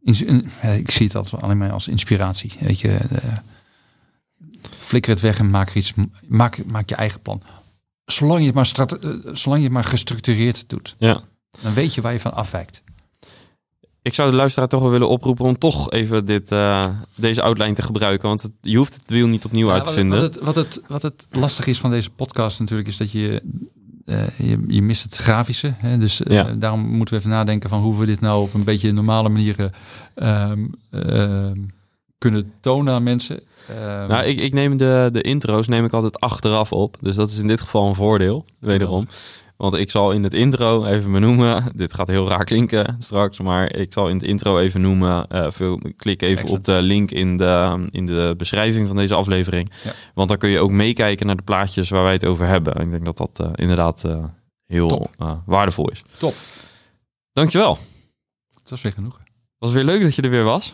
een, ik zie het altijd alleen maar als inspiratie. Weet je, eh, flikker het weg en maak iets, maak, maak je eigen plan. Zolang je het maar, zolang je het maar gestructureerd doet, Ja. Dan weet je waar je van afwijkt. Ik zou de luisteraar toch wel willen oproepen om toch even dit, eh, deze outline te gebruiken. Want het- je hoeft het wiel niet opnieuw Ja, uit te vinden. Wat het, wat, het, wat het lastig is van deze podcast natuurlijk, is dat je, eh, je, je mist het grafische. Hè? Dus eh, Ja. daarom moeten we even nadenken van hoe we dit nou op een beetje normale manier eh, ehm, ehm, kunnen tonen aan mensen. Ehm, Nou, ik, ik neem de, de intro's neem ik altijd achteraf op. Dus dat is in dit geval een voordeel, wederom. Want ik zal in het intro even benoemen. Dit gaat heel raar klinken straks, maar ik zal in het intro even noemen. eh, klik even Excellent. op de link in de, in de beschrijving van deze aflevering. Ja. Want dan kun je ook meekijken naar de plaatjes waar wij het over hebben. Ik denk dat dat eh, inderdaad eh, heel waardevol is. Top. Dankjewel. Dat was weer genoeg. Was weer leuk dat je er weer was.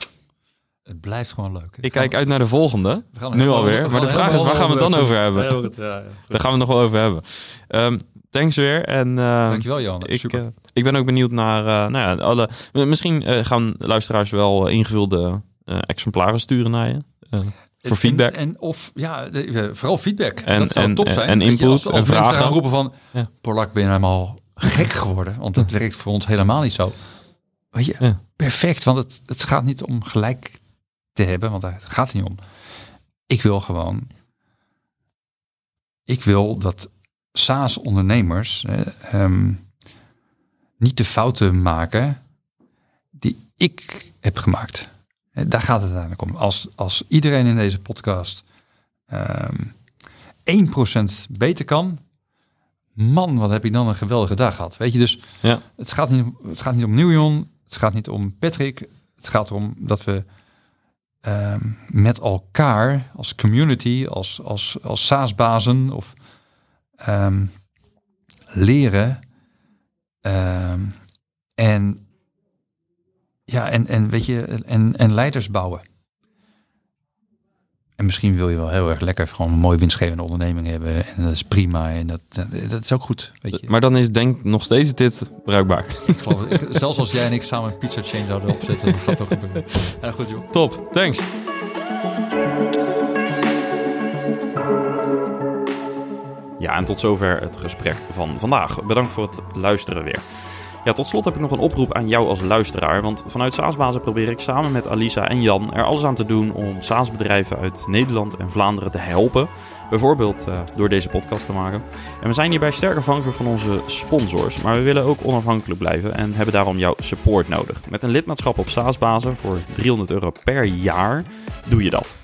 Het blijft gewoon leuk. Ik kijk uit naar de volgende. Nu alweer. we Maar de vraag is, waar gaan we het dan over hebben? Heel goed, ja, ja. Daar gaan we het nog wel over hebben. Ehm, thanks weer. En eh, Dankjewel Johan. ik, Super. eh, ik ben ook benieuwd naar, eh, nou ja, alle, misschien eh, gaan luisteraars wel ingevulde exemplaren sturen naar je. voor feedback. En, of ja, vooral feedback. En- dat zou en- top zijn. en je, input als, als en vragen. gaan roepen van, Ja. Polak ben je helemaal gek geworden. Want dat werkt voor ons helemaal niet zo. Weet je, perfect. Want het, het gaat niet om gelijk te hebben. Want daar gaat het niet om. Ik wil gewoon... Ik wil dat SaaS-ondernemers eh, ehm, niet de fouten maken die ik heb gemaakt. Daar gaat het uiteindelijk om. Als, als iedereen in deze podcast ehm 1% beter kan, man, wat heb ik dan een geweldige dag gehad. Weet je, dus Ja. het, gaat niet, om- het gaat niet om Nieuwjon, het gaat niet om Patrick. Het gaat erom dat we ehm, met elkaar als community, als, als, als SaaS-bazen of ehm, leren ehm, en ja, en, en weet je, en, en leiders bouwen. En misschien wil je wel heel erg lekker gewoon een mooi winstgevende onderneming hebben. En dat is prima. En dat, dat, dat is ook goed. Weet je. Maar dan is denk nog steeds dit bruikbaar. Ik geloof, ik- zelfs als jij en ik samen een pizza chain zouden opzetten, dat gaat toch gebeuren. Ja, goed joh. Top, thanks. Ja, en tot zover het gesprek van vandaag. Bedankt voor het luisteren weer. Ja, tot slot heb ik nog een oproep aan jou als luisteraar. Want vanuit SaaSbazen probeer ik samen met Alisa en Jan er alles aan te doen om SaaS-bedrijven uit Nederland en Vlaanderen te helpen. Bijvoorbeeld eh, door deze podcast te maken. En we zijn hierbij sterk afhankelijk van onze sponsors. Maar we willen ook onafhankelijk blijven en hebben daarom jouw support nodig. Met een lidmaatschap op SaaSbazen voor 300 euro per jaar doe je dat.